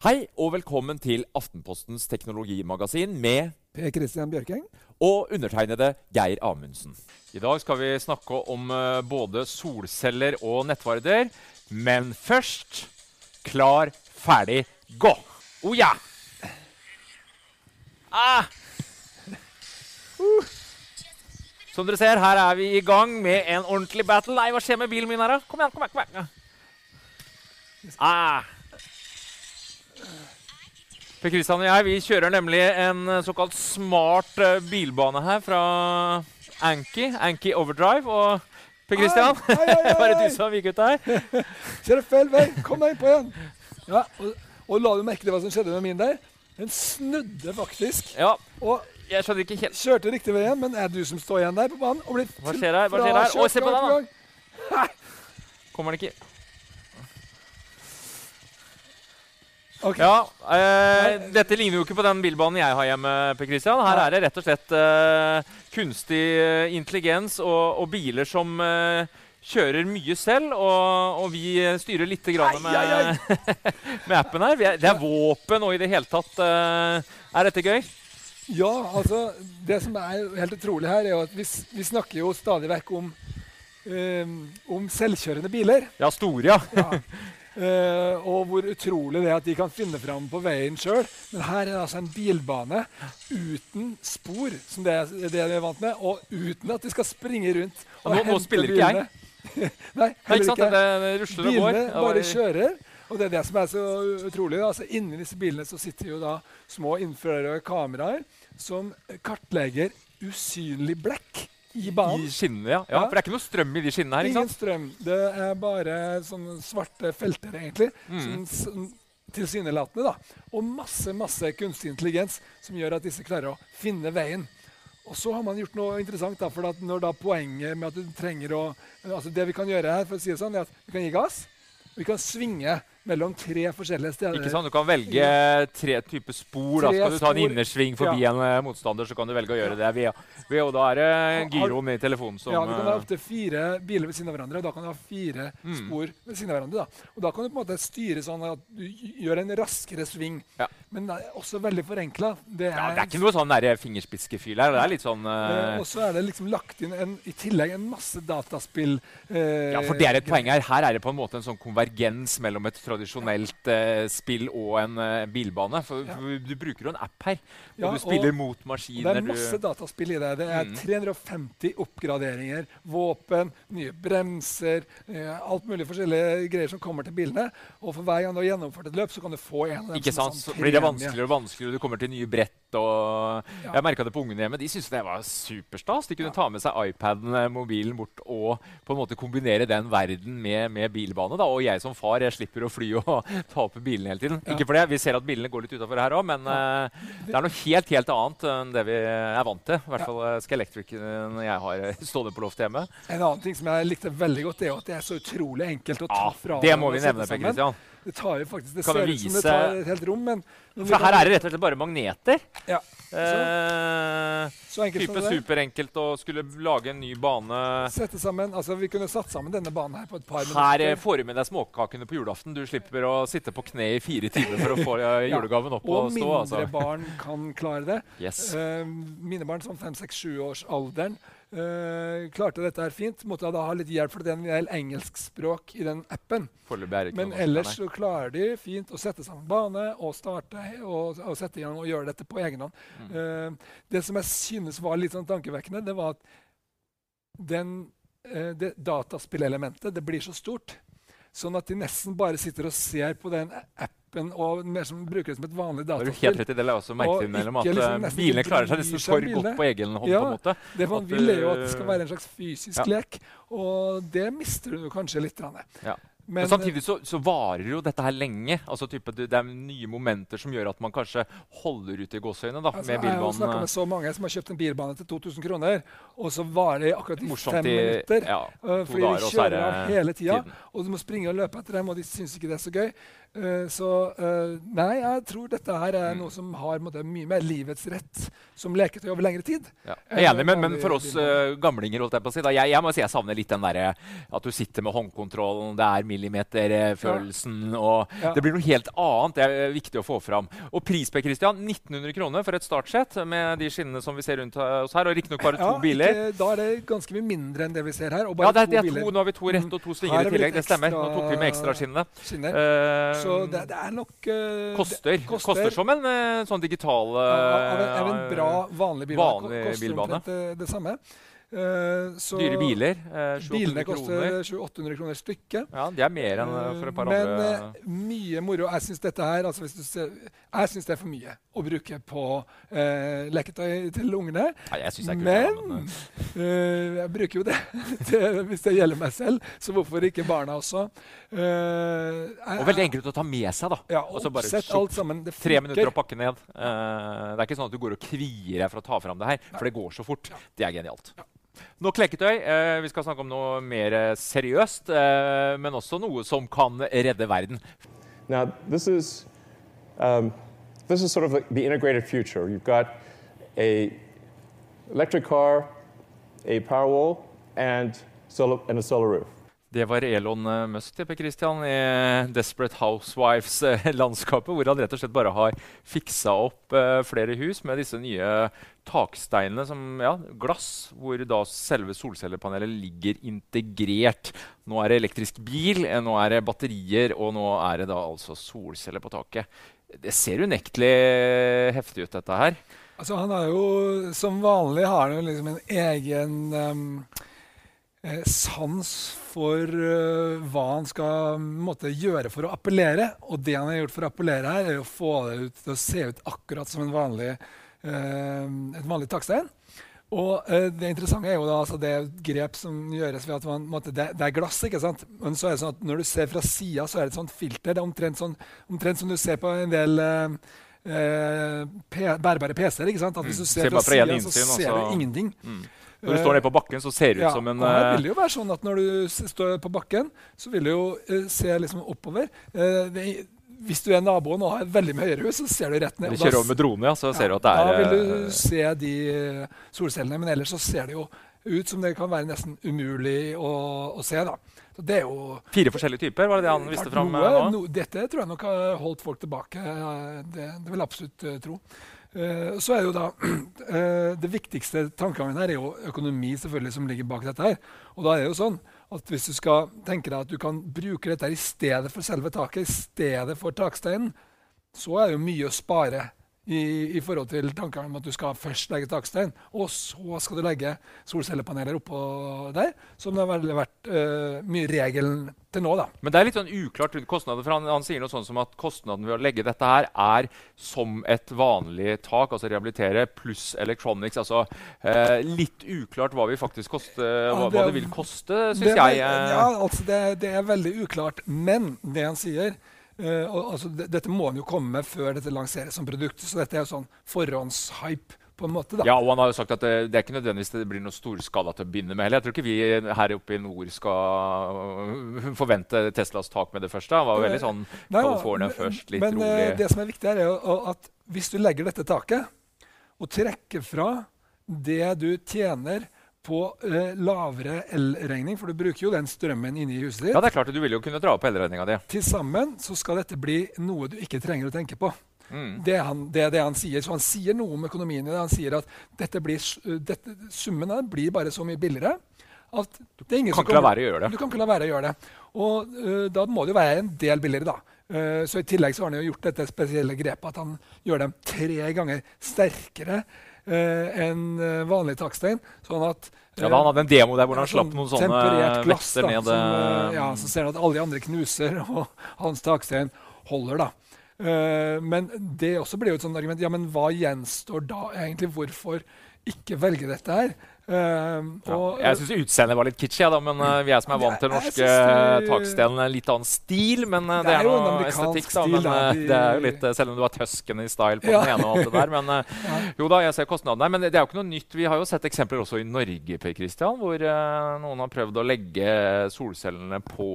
Hei og velkommen til Aftenpostens teknologimagasin med Per Kristian Bjørkeng. og undertegnede Geir Amundsen. I dag skal vi snakke om eh, både solceller og nettvarder. Men først klar, ferdig, gå! Å ja! Ah! Uh. Som dere ser, her er vi i gang med en ordentlig battle. Nei, hva skjer med bilen min her, da? Kom igjen, kom igjen. kom igjen. Ah. Per Kristian og jeg vi kjører nemlig en eh, såkalt smart eh, bilbane her fra Anki, Anki Overdrive. Og Per Kristian, det du som gikk ut her? Kjører feil vei! Kom deg innpå igjen! Ja, og, og la du merke til hva som skjedde med min der? Den snudde faktisk. Ja, Og jeg skjønner ikke helt kjørte riktig vei igjen, men er du som står igjen der på banen? Og blir Hva skjer her? Hva skjer her? Å, se på den, da! Kommer den ikke Ok. Ja, eh, Dette ligner jo ikke på den bilbanen jeg har hjemme. Per Christian. Her er det rett og slett eh, kunstig eh, intelligens og, og biler som eh, kjører mye selv. Og, og vi styrer litt grann med, med appen her. Er, det er våpen og i det hele tatt. eh, er dette gøy? Ja, altså Det som er helt utrolig her, er jo at vi, vi snakker jo stadig vekk om, um, om selvkjørende biler. Ja, store, ja. Ja. Eh, og hvor utrolig det er at de kan finne fram på veien sjøl. Men her er det altså en bilbane uten spor, som det er det vi er vant med, og uten at de skal springe rundt. Og, nå- nå hente spiller ikke jeg. Nei, Nei, heller ikke sant? ikke. Det og går. Bilene Ja, bare kjører. Og det er det som er så utrolig. Altså, inni disse bilene så sitter jo da små innførere kameraer som kartlegger usynlig blekk i banen. I skinnene, ja. ja. For det er ikke noe strøm i de skinnene her. ikke sant? Ingen strøm. Det er bare sånne svarte felter, egentlig. Mm. Sånn tilsynelatende, da. Og masse, masse kunstig intelligens som gjør at disse klarer å finne veien. Og så har man gjort noe interessant. da, for at når da poenget med at du trenger å altså Det vi kan gjøre her, for å si det sånn, er at vi kan gi gass. Vi kan svinge mellom tre forskjellige steder. Ikke sant? Du kan velge tre typer spor. Da skal du ta en innersving forbi Ja. en eh, motstander, så kan du velge å gjøre det Via, ved og da er det gyro i telefonen som ja, Du kan ha eh, opptil fire biler ved siden av hverandre. og Da kan du ha fire Mm. spor ved siden av hverandre. Da. Og da kan du på en måte styre sånn at du gjør en raskere sving. Ja. Men det er også veldig forenkla. Det ja, Det er ikke noe sånn der fingerspitzgefühl her. Det er litt sånn Eh, og så er det liksom lagt inn en, i tillegg en masse dataspill. Uh, Ja, for det er et poeng her. Her er det på en måte en sånn konvergens mellom et tradisjonelt eh, spill og en eh, bilbane. For, Ja. for du bruker jo en app her, og Ja, du spiller og- mot maskiner. det er masse dataspill i det. Det er Mm. 350 oppgraderinger, våpen, nye bremser, eh, alt mulig forskjellige greier som kommer til bilene. Og for hver gang du har gjennomført et løp, så kan du få en av dem ikke sant? sånn Så blir det vanskeligere og vanskeligere, du kommer til nye brett. Og Ja. Jeg merka det på ungene hjemme. De syntes det var superstas. De kunne ta med seg iPaden, eh, mobilen bort og på en måte kombinere den verden med, med bilbane. Da. Og jeg som far jeg slipper å fly og ta opp bilene hele tiden. Ja. Ikke for det, Vi ser at bilene går litt utafor her òg, men uh, det er noe helt helt annet enn det vi er vant til. I hvert fall skal Electricen jeg har eh, stående på loftet hjemme. En annen ting som jeg likte veldig godt, er at det er så utrolig enkelt å ta Ja, fra det må vi nevne, Per sammen. Det tar jo faktisk Det Kan ser ut som det tar et helt rom, men, For her er det rett og slett bare magneter. Ja, Eh, så enkelt type som det. er. superenkelt å skulle lage en ny bane. Sette sammen, altså Vi kunne satt sammen denne banen her på et par minutter. Her eh, får du med deg småkakene på julaften. Du slipper å sitte på kne i fire timer for å få eh, julegaven opp Og og stå. mindre Altså. barn kan klare det. Yes. Uh, mine barn som 5-6-7-årsalderen uh, klarte dette her fint. Måtte da ha litt hjelp, for det er en del engelskspråk i den appen. Men ellers så klarer de fint å sette sammen bane og starte og, og sette i gang og gjøre dette på egen hånd. Mm. Uh, det som jeg synes var litt sånn tankevekkende, det var at den, uh, det dataspillelementet det blir så stort. Sånn at de nesten bare sitter og ser på den appen og mer som bruker det som et vanlig nei. Du helt rett i det jeg også merket innimellom at liksom eh, bilene klarer seg nesten for godt på egen hånd. Ja. på en måte. Det man vil, er jo at det skal eh, være en slags fysisk ja. lek, og det mister du kanskje litt. Ja. Men, Men samtidig så, så varer jo dette her lenge. Altså type, det, det er nye momenter som gjør at man kanskje holder ut i gåseøynene da, Altså, med jeg har snakka med så mange som har kjøpt en bilbane til 2000 kroner, og så varer det akkurat i Morsomt fem i minutter. ja, uh, fordi de er kjører av hele tida, tiden. og du må springe og løpe etter dem, og de syns ikke det er så gøy. Eh, så uh, nei, jeg tror dette her er Mm. noe som har måtte, mye mer livets rett som leketøy over lengre tid. Ja. Jeg er enig, men, men for oss eh, gamlinger holdt jeg på å si, da, jeg, jeg må si jeg savner litt den derre at du sitter med håndkontrollen, det er millimeterfølelsen ja. og Ja. Det blir noe helt annet. Det er viktig å få fram. Og pris på Christian, 1900 kroner for et startsett med de skinnene som vi ser rundt oss her. Og riktignok bare to biler. Ikke, da er det ganske mye mindre enn det vi ser her. Og bare Ja, det er, det er to, nå har vi to rett og to svinger er i tillegg. Det stemmer. Nå tok vi med ekstraskinnene. skinner. Uh, Så det, det er nok uh, koster. det koster. som en uh, sånn digital Ja, av, en, av en eh, bra, vanlig bilbane. vanlig koster bilbane. omtrent det, det samme. Så Dyre biler. eh, 700 Bilene koster 700-800 kroner stykket. Ja, Det er mer enn eh, for et par Men andre. Men mye moro. Jeg syns dette her altså hvis du ser, Jeg synes det er for mye å bruke på eh, leketøy til ungene. Nei, jeg synes det er kult, Men ja, men, jeg bruker jo det til, hvis det gjelder meg selv, så hvorfor ikke barna også? Og veldig enkelt å ta med seg, da. Ja, Og så bare oppsett alt sammen. Det Tre minutter å pakke ned. Det er ikke sånn at du går og kvier deg for å ta fram det her, for det går så fort. Det er genialt. Nok leketøy. Eh, vi skal snakke om noe mer eh, seriøst, eh, men også noe som kan redde verden. Now, this is, um, this is sort of the integrated future. You've got a electric car, a Powerwall, and, solar, and a solar roof. Det var Elon eh, Musk tipper Christian, i Desperate Housewives-landskapet, hvor han rett og slett bare har fiksa opp uh, flere hus med disse nye taksteinene som ja, glass, hvor da selve solcellepanelet ligger integrert. Nå er det elektrisk bil, eh, nå er det batterier, og nå er det da altså solceller på taket. Det ser unektelig heftig ut, dette her. Altså, han har jo, Som vanlig har han jo liksom en egen um, eh, sans for eh, hva han skal måtte, gjøre for å appellere. Og det han har gjort for å appellere her, er å få det ut til å se ut akkurat som en vanlig, eh, et vanlig takstein. Og eh, det interessante er jo da altså det grep som gjøres ved at man, måtte, det, det er glass. ikke sant? Men så er det sånn at når du ser fra sida, så er det et sånt filter. Det er omtrent, sånn, omtrent som du ser på en del eh, eh, bærbare PC-er. ikke sant? At Hvis du Mm. ser fra sida, så ser du ingenting. Mm. Når du står nede på bakken, så ser det ut Ja, som en og her eh, vil det jo være sånn at Når du står på bakken, så vil du jo eh, se liksom oppover. Eh, det, hvis du er naboen og har veldig mye høyere hus, så ser du rett ned. Og kjører over med drone, ja, så ser du at det er... da vil du se de solcellene, men ellers så ser det jo ut som det kan være nesten umulig å, å se. da. Så det er jo fire forskjellige typer. Var det det han viste fram no, Dette tror jeg nok har holdt folk tilbake. Det, det vil jeg absolutt tro. Eh, så er jo da eh, Det viktigste tankegangen her er jo økonomi selvfølgelig som ligger bak dette. her. Og da er det jo sånn at Hvis du skal tenke deg at du kan bruke dette her i stedet for selve taket, i stedet for taksteinen, så er det jo mye å spare i, i forhold til tankene om at du skal først legge takstein, og så skal du legge solcellepaneler oppå der, som det har vært uh, mye regelen til nå. da. Men det er litt sånn uklart rundt kostnader. for han, han sier noe sånn som at kostnaden ved å legge dette her er som et vanlig tak, altså rehabilitere, pluss electronics. altså uh, Litt uklart hva vi faktisk koste, hva, det hva det vil koste, syns jeg. eh. Ja, altså det, det er veldig uklart. Men det han sier eh, og, altså, Dette må han jo komme med før dette lanseres som produkt. Så dette er jo sånn forhåndshype på en måte. da. Ja, og han har jo sagt at det, det er ikke nødvendigvis det blir noe storskala til å begynne med heller. Jeg tror ikke vi her oppe i nord skal forvente Teslas tak med det første. Han var veldig sånn Nei, ja, California først, litt men, eh, rolig. det som er viktig her, er jo at hvis du legger dette taket og trekker fra det du tjener på eh, lavere elregning, for du bruker jo den strømmen inne i huset ditt, Ja, det er klart at Du vil jo kunne dra opp elregninga di. til sammen så skal dette bli noe du ikke trenger å tenke på. Mm. Det, han, det er det han sier. Så han sier noe om økonomien i det. Han sier at dette blir, uh, dette, summen her blir bare så mye billigere at det ingen Kan som ikke la være å gjøre det. Du kan ikke la være å gjøre det. Og uh, da må det jo være en del billigere, da. Uh, så i tillegg så har han jo gjort dette spesielle grepet at han gjør dem tre ganger sterkere enn uh, vanlig takstein. Sånn at Ja, Han hadde en demo der hvor han slapp noen sånne glass, vekter da, ned. Som, uh, ja, eh, så ser han at alle de andre knuser, og hans takstein holder, da. Men det også blir jo et sånt argument. Ja, men hva gjenstår da egentlig? Hvorfor ikke velge dette her? Uh, Ja. Jeg syns utseendet var litt kitschy, ja, men uh, vi er som er vant til norske det- taksten. En litt annen stil, men uh, det, er jo en noe estetikk. Da, men da. eh, De- det er jo litt, Selv om du har tøskende i style på Ja. den ene og alt det der. Men Ja. jo da, jeg ser kostnadene. Men det er jo ikke noe nytt. Vi har jo sett eksempler også i Norge, Per Christian, hvor noen har prøvd å legge solcellene på,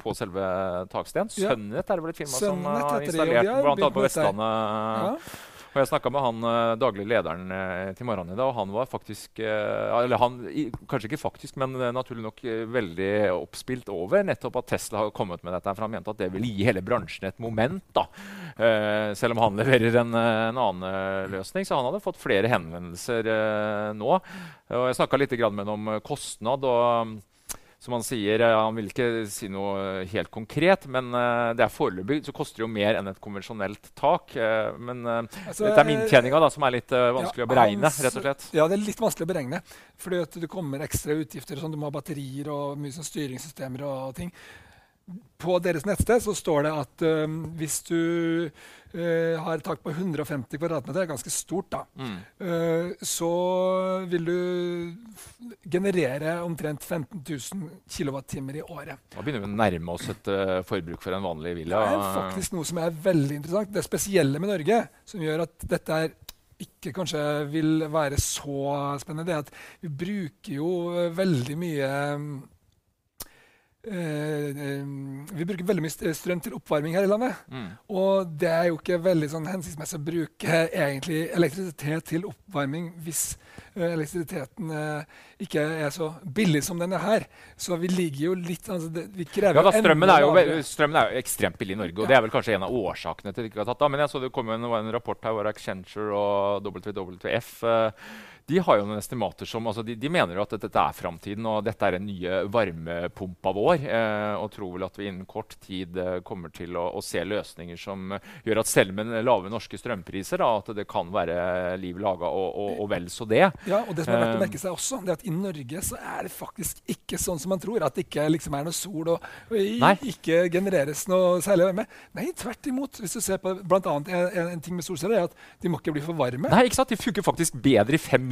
på selve taksten. Sønnet er det vel et firma som har det, installert bl.a. på. Vestlandet. Og Jeg snakka med han uh, daglig lederen uh, til morgenen i dag, og han var faktisk uh, Eller han, kanskje ikke faktisk, men naturlig nok veldig oppspilt over nettopp at Tesla har kommet med dette. For han mente at det vil gi hele bransjen et moment. da. selv om han leverer en, en, annen løsning. Så han hadde fått flere henvendelser nå. Og jeg snakka litt med ham om kostnad. og som Han sier, uh, han vil ikke si noe helt konkret, men uh, det er foreløpig så koster det jo mer enn et konvensjonelt tak. Men altså, dette er minntjeninga som er litt vanskelig ja, å beregne. Hans, rett og slett. Ja, det er litt vanskelig å beregne. fordi at det kommer ekstra utgifter. Sånn, du må ha batterier og mye sånn styringssystemer og ting på deres nettsted så står det at um, hvis du uh, har et tak på 150 kvadratmeter, det er ganske stort, da, mm. uh, så vil du generere omtrent 15 000 kWt i året. Da begynner vi å nærme oss et uh, forbruk for en vanlig villa. Det er faktisk noe som er veldig interessant. Det spesielle med Norge, som gjør at dette er ikke kanskje vil være så spennende, det er at vi bruker jo veldig mye eh, vi bruker veldig mye strøm til oppvarming her i landet. Mm. Og det er jo ikke veldig sånn hensiktsmessig å bruke egentlig elektrisitet til oppvarming hvis uh, elektrisiteten ikke er så billig som den er her. Så vi ligger jo litt altså det, vi krever ja, da, strømmen, er jo, strømmen, er jo, ekstremt billig i Norge, og ja. det er vel kanskje en av årsakene til at det ikke har tatt av. Men jeg så det kom en, en rapport her hvor Accenture og WWF uh, de har jo noen estimater som altså de, de, mener jo at dette er framtiden, og dette er den nye varmepumpa vår. Eh, og tror vel at vi innen kort tid eh, kommer til å, å, se løsninger som eh, gjør at selv med lave norske strømpriser, da, at det kan være liv laga og, og, og, vel så det. Ja, og det som er verdt å merke seg også, det er at i Norge så er det faktisk ikke sånn som man tror. At det ikke liksom er noe sol og, og ikke genereres noe særlig varme. Nei, tvert imot. Hvis du ser på blant annet en, en ting med solceller, er at de må ikke bli for varme. Nei, ikke sant? De funker faktisk bedre i fem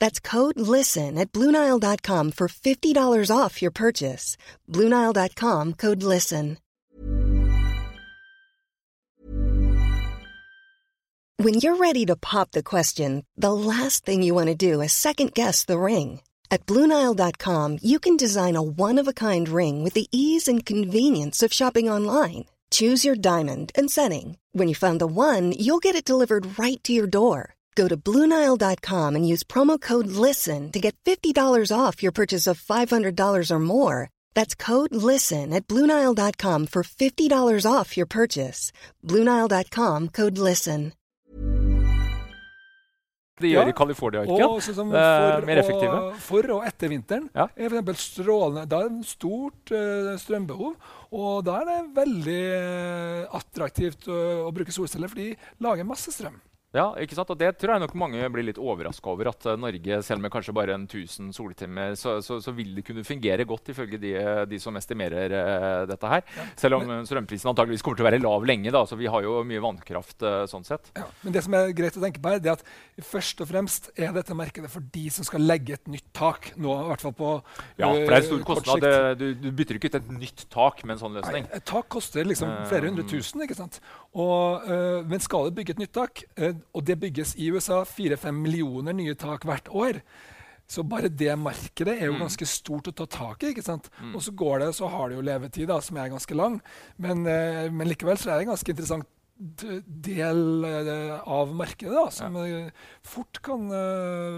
That's code LISTEN at Bluenile.com for $50 off your purchase. Bluenile.com code LISTEN. When you're ready to pop the question, the last thing you want to do is second guess the ring. At Bluenile.com, you can design a one of a kind ring with the ease and convenience of shopping online. Choose your diamond and setting. When you find the one, you'll get it delivered right to your door. Go to Bluenile.com and use promo code LISTEN to get $50 off your purchase of $500 or more. That's code LISTEN at Bluenile.com for $50 off your purchase. Bluenile.com code LISTEN. Det gjør ja, i California-ørken. Sånn for, mer effektive. Og, for og etter vinteren ja. er for strålende. Da er det stort uh, strømbehov. Og da er det veldig uh, attraktivt uh, å bruke solceller, for de lager masse strøm. Ja, ikke sant? Og Det tror jeg nok mange blir litt overraska over. At uh, Norge, selv med kanskje bare en 1000 soltimer, så, så, så, vil det kunne fungere godt ifølge de, de som estimerer uh, dette her. Ja, selv om strømprisen antageligvis kommer til å være lav lenge. da, så Vi har jo mye vannkraft uh, sånn sett. Ja, men det som er greit å tenke på her, det er at først og fremst er dette markedet for de som skal legge et nytt tak. nå i hvert fall på Ja, for det er en stor kostnad. Du, du, bytter ikke ut et nytt tak med en sånn løsning. Nei, et tak koster liksom flere hundre tusen. ikke sant? Og, men skal du bygge et nytt tak og det bygges i USA 4-5 millioner nye tak hvert år. Så bare det markedet er jo mm. ganske stort å ta tak i. ikke sant? Mm. Og så går det, så har det jo levetid, da, som er ganske lang. Men, eh, men likevel så er det en ganske interessant del eh, av markedet da, som ja. fort kan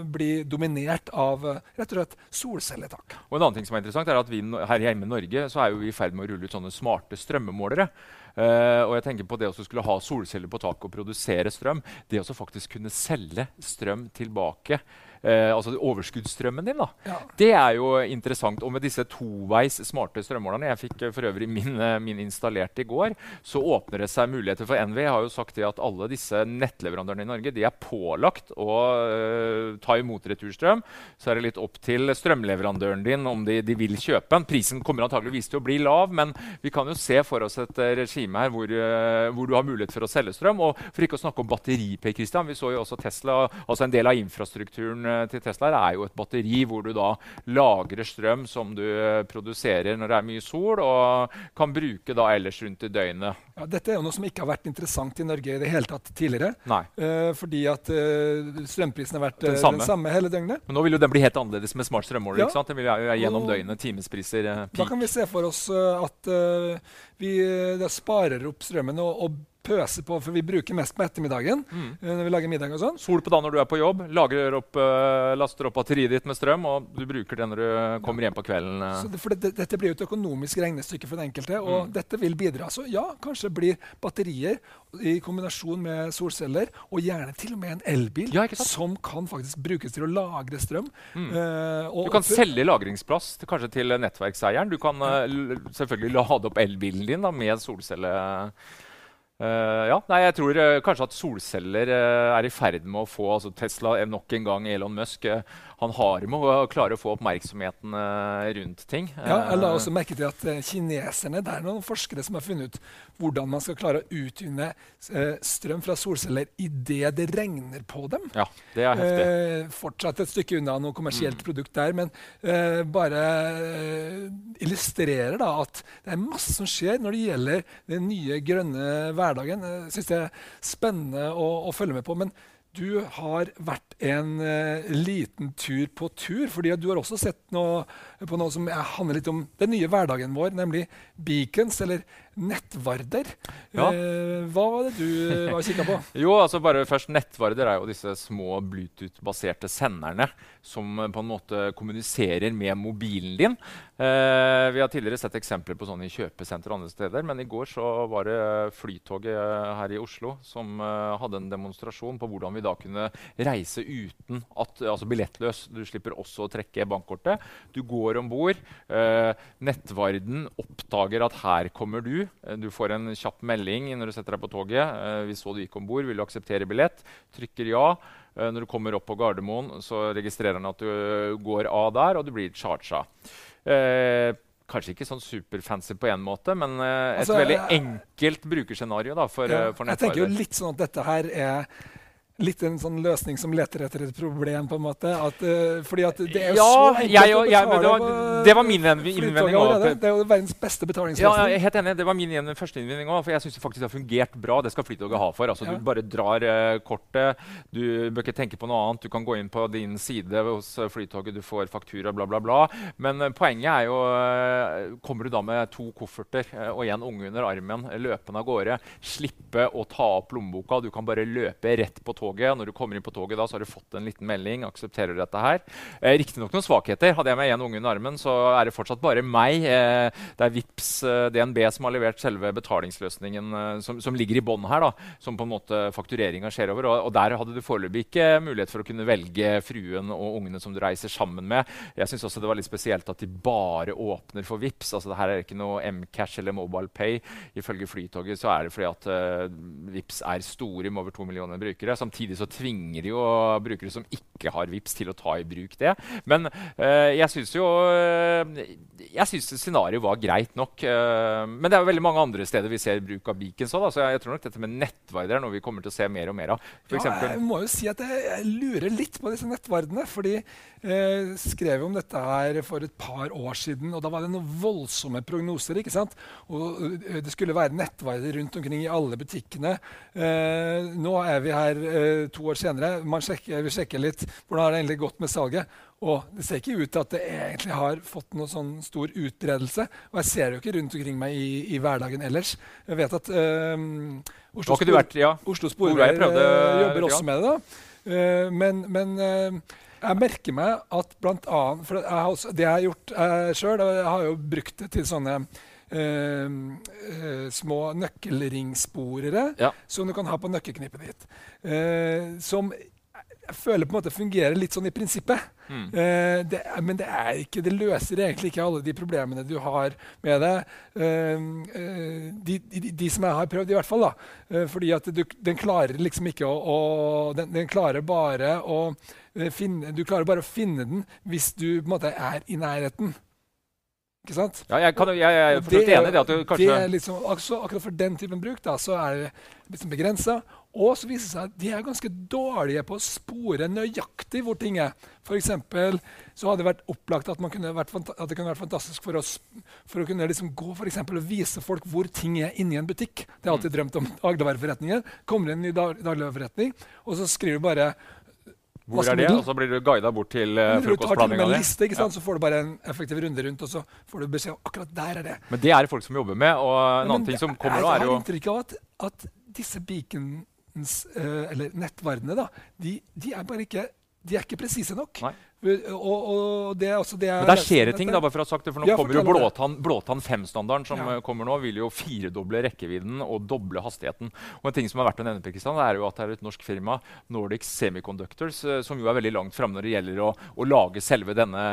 bli dominert av rett og slett solcelletak. Og en annen ting som er interessant er at vi Her hjemme i Norge så er vi i ferd med å rulle ut sånne smarte strømmemålere. Uh, og jeg tenker på det å skulle ha solceller på taket og produsere strøm. Det å faktisk kunne selge strøm tilbake eh, altså overskuddsstrømmen din. da. Ja. Det er jo interessant. Og med disse toveis smarte strømmålerne Jeg fikk eh, for øvrig min, eh, min, installert i går. Så åpner det seg muligheter for NV. har jo sagt det at alle disse nettleverandørene i Norge de er pålagt å eh, ta imot returstrøm. Så er det litt opp til strømleverandøren din om de, de vil kjøpe den. Prisen kommer antageligvis til å bli lav, men vi kan jo se for oss et regime her hvor, hvor, du har mulighet for å selge strøm. Og for ikke å snakke om batteri, Per Christian. Vi så jo også Tesla, altså en del av infrastrukturen eh, til Tesla er jo et batteri hvor du da lagrer strøm som du eh, produserer når det er mye sol, og kan bruke da ellers rundt i døgnet. Ja, dette er jo noe som ikke har vært interessant i Norge i det hele tatt tidligere. Eh, fordi at uh, strømprisen har vært Den eh, samme. den samme hele døgnet. Men nå vil jo den bli helt annerledes med smart strømmåler. Ja. ikke sant? Den vil jo gjennom døgnet, timespriser, peak. Da kan vi se for oss eh, at eh, vi eh, sparer opp strømmen og, og pøser på, for vi bruker mest på ettermiddagen Mm. eh, når vi lager middag og sånn. Sol på da når du er på jobb, lager opp, eh, laster opp batteriet ditt med strøm, og du bruker det når du kommer hjem på kvelden. eh. Så det, for det, dette blir jo et økonomisk regnestykke for den enkelte, og Mm. dette vil bidra. Så ja, kanskje blir batterier i kombinasjon med solceller, og gjerne til og med en elbil, Ja, som kan faktisk brukes til å lagre strøm. Mm. Uh, Du kan selge lagringsplass til, kanskje til nettverkseieren. Du kan uh, selvfølgelig lade opp elbilen din da, med solcelle. Eh, ja, nei, jeg tror uh, kanskje at solceller uh, er i ferd med å få altså Tesla nok en gang Elon Musk. Eh, han har med å klare å få oppmerksomheten eh, rundt ting. Ja, jeg la Eh, også merke til at eh, kineserne, Det er noen forskere som har funnet ut hvordan man skal klare å utvinne eh, strøm fra solceller idet det regner på dem. ja, det er heftig. Eh, fortsatt et stykke unna noe kommersielt produkt der, men eh, bare eh, illustrerer da at det er masse som skjer når det gjelder den nye grønne hverdagen. Jeg syns det er spennende å, å følge med på. men du har vært en uh, liten tur på tur, fordi du har også sett noe på noe som handler litt om den nye hverdagen vår, nemlig beacons, eller nettvarder. Ja. Uh, hva var det du eh, var kikka på? Jo, altså bare først Nettvarder er jo disse små Bluetooth-baserte senderne som eh, på en måte kommuniserer med mobilen din. Uh, vi har tidligere sett eksempler på sånne i kjøpesenter og andre steder, men i går så var det Flytoget eh, her i Oslo som eh, hadde en demonstrasjon på hvordan vi da kunne reise uten at Altså billettløs. Du slipper også å trekke bankkortet. Du går om bord. Eh, nettvarden oppdager at her kommer du. Eh, Du får en kjapp melding når du setter deg på toget. Eh, vi så du gikk om bord. Vil du akseptere billett? Trykker ja. Eh, når du kommer opp på Gardermoen, så registrerer han at du eh, går av der, og du blir charga. Eh, Kanskje ikke sånn superfancy på én måte, men et Altså, veldig enkelt brukerscenario da, for, Ja, for jeg tenker jo litt sånn at dette her er litt en sånn løsning som leter etter et problem, på en måte. At, uh, fordi at det er jo Ja, så enkelt jeg å jeg- det betale var- på det var min innvending allerede. Det er jo verdens beste Ja, betalingsløsning. jeg er helt enig. Det var min første innvending òg. For jeg syns faktisk det har fungert bra. Det skal Flytoget ha for. Altså, Ja. Du bare drar uh, kortet, du bør ikke tenke på noe annet. Du kan gå inn på din side hos eh, Flytoget, du får faktura, bla, bla, bla. Men uh, poenget er jo Kommer du da med to kofferter og en unge under armen, løpende av gårde, slippe å ta opp lommeboka, du kan bare løpe rett på toget. Når du kommer inn på toget, da, så har du fått en liten melding. Aksepterer du dette her? Eh, Riktignok noen svakheter. Hadde jeg med en unge under armen, så er det fortsatt bare meg. Eh, det er Vips eh, DNB som har levert selve betalingsløsningen eh, som, som ligger i bånn her, da, som på en måte faktureringa skjer over. Og, og der hadde du foreløpig ikke mulighet for å kunne velge fruen og ungene som du reiser sammen med. Jeg syns også det var litt spesielt at de bare åpner for Vips. Altså, det her er ikke noe Mcash eller Mobile Pay. Ifølge Flytoget så er det fordi at uh, Vips er store med over to millioner brukere. Samtidig så tvinger de jo brukere som ikke har Vips til å ta i bruk det. Men eh, jeg syns jo eh, Jeg syns scenarioet var greit nok. eh, men det er jo veldig mange andre steder vi ser bruk av beacons òg. Så jeg, tror nok dette med nettverder er noe vi kommer til å se mer og mer av. For Ja, jeg må jo si at jeg, jeg lurer litt på disse nettverdene. fordi jeg skrev om dette her for et par år siden, og da var det noen voldsomme prognoser. ikke sant? Og Det skulle være nettverder rundt omkring i alle butikkene. Eh, nå er vi her eh, to år senere. Man sjekker, vi sjekker litt hvordan har det egentlig gått med salget. Og det ser ikke ut til at det egentlig har fått noen sånn stor utbredelse. Og jeg ser det jo ikke rundt omkring meg i, i hverdagen ellers. Jeg vet at eh, Oslo, Spor- vært ja, Oslo Sporveier prøvde, eh, jobber også med det. da. Uh, men men uh, jeg merker meg at blant annet For jeg har også, det jeg har gjort uh, sjøl, jeg har jo brukt det til sånne eh, eh, små nøkkelringsporere Ja. som du kan ha på nøkkelknippet ditt. eh, som jeg føler på en måte fungerer litt sånn i prinsippet. Mm. Eh, det, men det, er ikke, det løser egentlig ikke alle de problemene du har med det. Eh, eh, de, de, de som jeg har prøvd, i hvert fall. da. Eh, fordi at du, den klarer liksom ikke å, å den, den klarer bare å eh, finne Du klarer bare å finne den hvis du på en måte er i nærheten. Ikke sant? ja, jeg, kan, jeg, jeg er Og for så vidt er- enig i det at du det kanskje liksom, akkurat for den typen bruk da, så er det liksom begrensa. Og så viser det seg at de er ganske dårlige på å spore nøyaktig hvor ting er. For eksempel, så hadde det vært opplagt at, vært, at det kunne vært fantastisk for oss for å kunne liksom gå for eksempel, og vise folk hvor ting er inni en butikk. Det har jeg alltid drømt om dagligvareforretninger. Kommer inn i dagligvareforretning, og så skriver du bare hvor er det? Og så blir du guida bort til uh, frokostblandinga di. Ja. Så får du bare en effektiv runde rundt, og så får du beskjed om akkurat der er det. Men det er det folk som jobber med. Og en Men, annen ting som kommer nå, er jo Jeg har inntrykk av at, at disse beacons, uh, eller nettverdene, da, de, de, er bare ikke de er ikke presise nok. Nei. Og, og det er også det Men der skjer det ting, da, bare for å ha sagt det. For nå ja, kommer jo Blåtann, Blåtann 5-standarden som ja. kommer nå, vil jo firedoble rekkevidden og doble hastigheten. Og en ting som er verdt å nevne, Pakistan, er jo at det er et norsk firma, Nordic Semiconductors, eh, som jo er veldig langt framme når det gjelder å, å, lage selve denne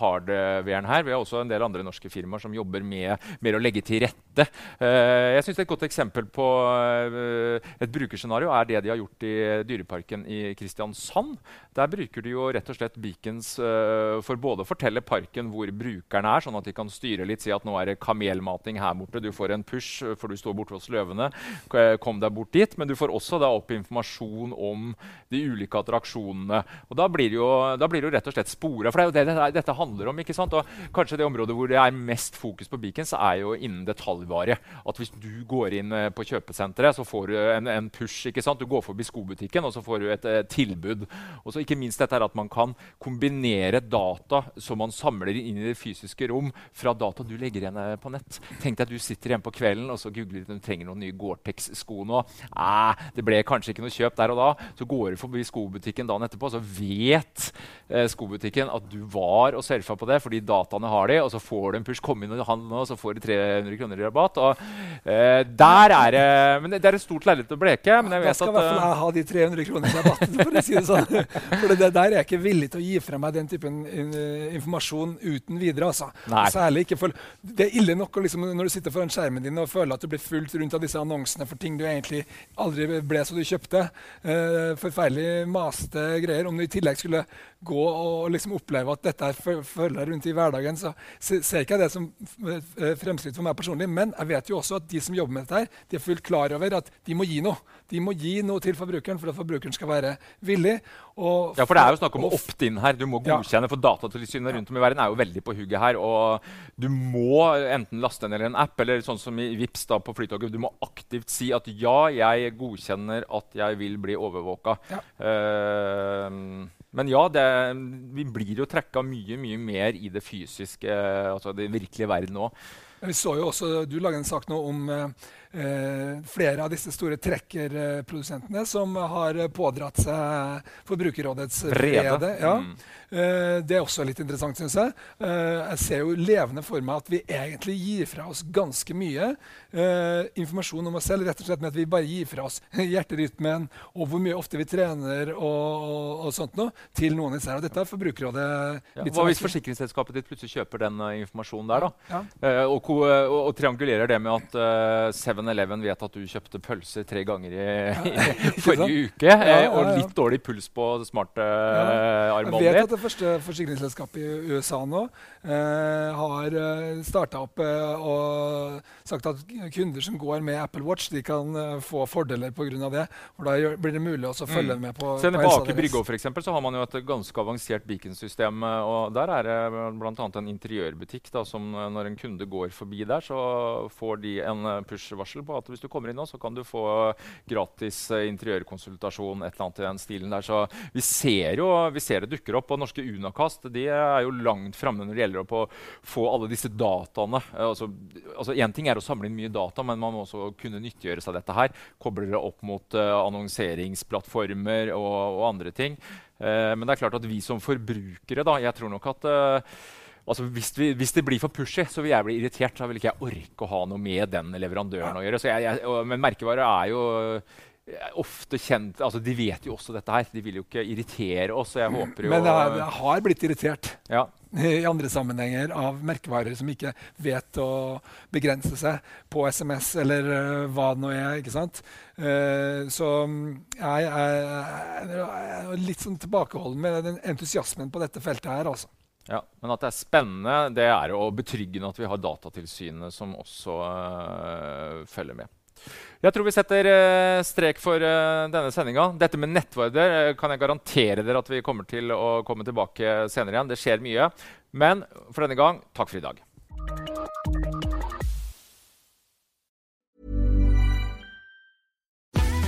hardwaren her. Vi har også en del andre norske firmaer som jobber med, med å legge til rette. Uh, jeg synes Et godt eksempel på uh, et brukerscenario er det de har gjort i Dyreparken i Kristiansand. Der bruker de jo rett og slett beacon Parkins uh, for både å fortelle parken hvor brukerne er, sånn at de kan styre litt, si at nå er det kamelmating her borte, du får en push eh, for du står borte hos løvene, kom deg bort dit. Men du får også da opp informasjon om de ulike attraksjonene. Og da blir det rett og slett spora. For det er jo det, det, dette handler om. ikke sant? Og kanskje det området hvor det er mest fokus på Beacons, er jo innen detaljvare. At hvis du går inn på kjøpesenteret, så får du en, en, push. ikke sant? Du går forbi skobutikken, og så får du et et tilbud. Og så ikke minst dette er at man kan kombinere kombinere data som man samler inn i det fysiske rom, fra data du legger igjen eh, på nett. Tenk deg at du sitter hjemme på kvelden og så googler du trenger noen nye Gore-Tex-sko nå. Eh, det ble kanskje ikke noe kjøp der og da. Så går du forbi skobutikken dagen etterpå, så vet eh, skobutikken at du var og surfa på det fordi dataene har de, og så får du en push. Kom inn og handle, nå, så får du 300 kroner i rabatt. Og, eh, der er det Men det er et stort lerret å bleke. Men jeg vet da skal i hvert fall jeg ha de 300 kronene i rabatten, for å si det sånn. For det der er jeg ikke villig til å gi frem meg den typen informasjon uten videre. Altså. Særlig ikke for, Det er ille nok liksom, når du sitter foran skjermen din og føler at du blir fulgt rundt av disse annonsene for ting du egentlig aldri ble så du kjøpte. Uh, forferdelig maste greier. Om du i tillegg skulle gå og liksom oppleve at dette følger deg rundt i hverdagen, så ser ikke jeg det som eh, fremskritt for meg personlig. Men jeg vet jo også at de som jobber med dette, her, de er fullt klar over at de må gi noe. De må gi noe til forbrukeren for at forbrukeren skal være villig. Ja, for det er jo snakk om å opte inn her. Du må godkjenne. For Datatilsynet rundt om i verden er jo veldig på hugget her. Og du må enten laste ned en app, eller sånn som i Vips da på Flytoget, du må aktivt si at ja, jeg godkjenner at jeg vil bli overvåka. Ja. Uh, men ja, det, vi blir jo trekka mye mye mer i det fysiske, altså det virkelige verden òg. Vi så jo også, Du lager en sak nå om eh, flere av disse store trekkerprodusentene som har pådratt seg Forbrukerrådets vrede. Ja. Mm. Eh, det er også litt interessant, syns jeg. Eh, jeg ser jo levende for meg at vi egentlig gir fra oss ganske mye eh, informasjon om oss selv, rett og slett med at vi bare gir fra oss hjerterytmen og hvor mye ofte vi trener og, og, og sånt noe, til noen især. Og dette er Forbrukerrådet ja, Hva hvis forsikringsselskapet ditt plutselig kjøper den informasjonen der, da? Ja. Og, og, triangulerer det med at uh, 7-Eleven vet at du kjøpte pølser tre ganger i, i forrige uke, ja, ja, og litt dårlig puls på smartarmbåndet ja. ditt. Det første forsikringsselskapet i USA nå eh, har eh, starta opp eh, og sagt at kunder som går med Apple Watch, de kan eh, få fordeler pga. det. For Da blir det mulig å følge mm. med på, Se, på Aker Brygge for eksempel, så har man jo et ganske avansert beaconsystem. Eh, og Der er det bl.a. en interiørbutikk da, som eh, når en kunde går forbi der, så får de en push-varsel på at hvis du kommer inn nå, så kan du få gratis interiørkonsultasjon, et eller annet i den stilen der. Så vi ser jo vi ser det dukker opp. og norske Unakast de er jo langt framme når det gjelder å få alle disse dataene. Altså, altså ting er å samle inn mye data, men man må også kunne nyttiggjøre seg dette her. Koble det opp mot uh, annonseringsplattformer og, og, andre ting. Uh, men det er klart at vi som forbrukere, da, jeg tror nok at uh, Altså, hvis, vi, hvis, det blir for pushy, så vil jeg bli irritert. Så vil ikke jeg orke å ha noe med den leverandøren å gjøre. Jeg, jeg, og, men merkevarer er jo ofte kjent altså De vet jo også dette her. De vil jo ikke irritere oss. jeg håper jo... Men jeg, har blitt irritert ja. i andre sammenhenger av merkevarer som ikke vet å begrense seg på SMS eller uh, hva det nå er. ikke sant? Uh, så jeg, jeg, er litt sånn tilbakeholden med den entusiasmen på dette feltet her. altså. Ja, Men at det er spennende, det er jo betryggende at vi har Datatilsynet som også uh, følger med. Jeg tror vi setter uh, strek for uh, denne sendinga. Dette med nettvarder uh, kan jeg garantere dere at vi kommer til å komme tilbake senere igjen. Det skjer mye. Men for denne gang, takk for i dag.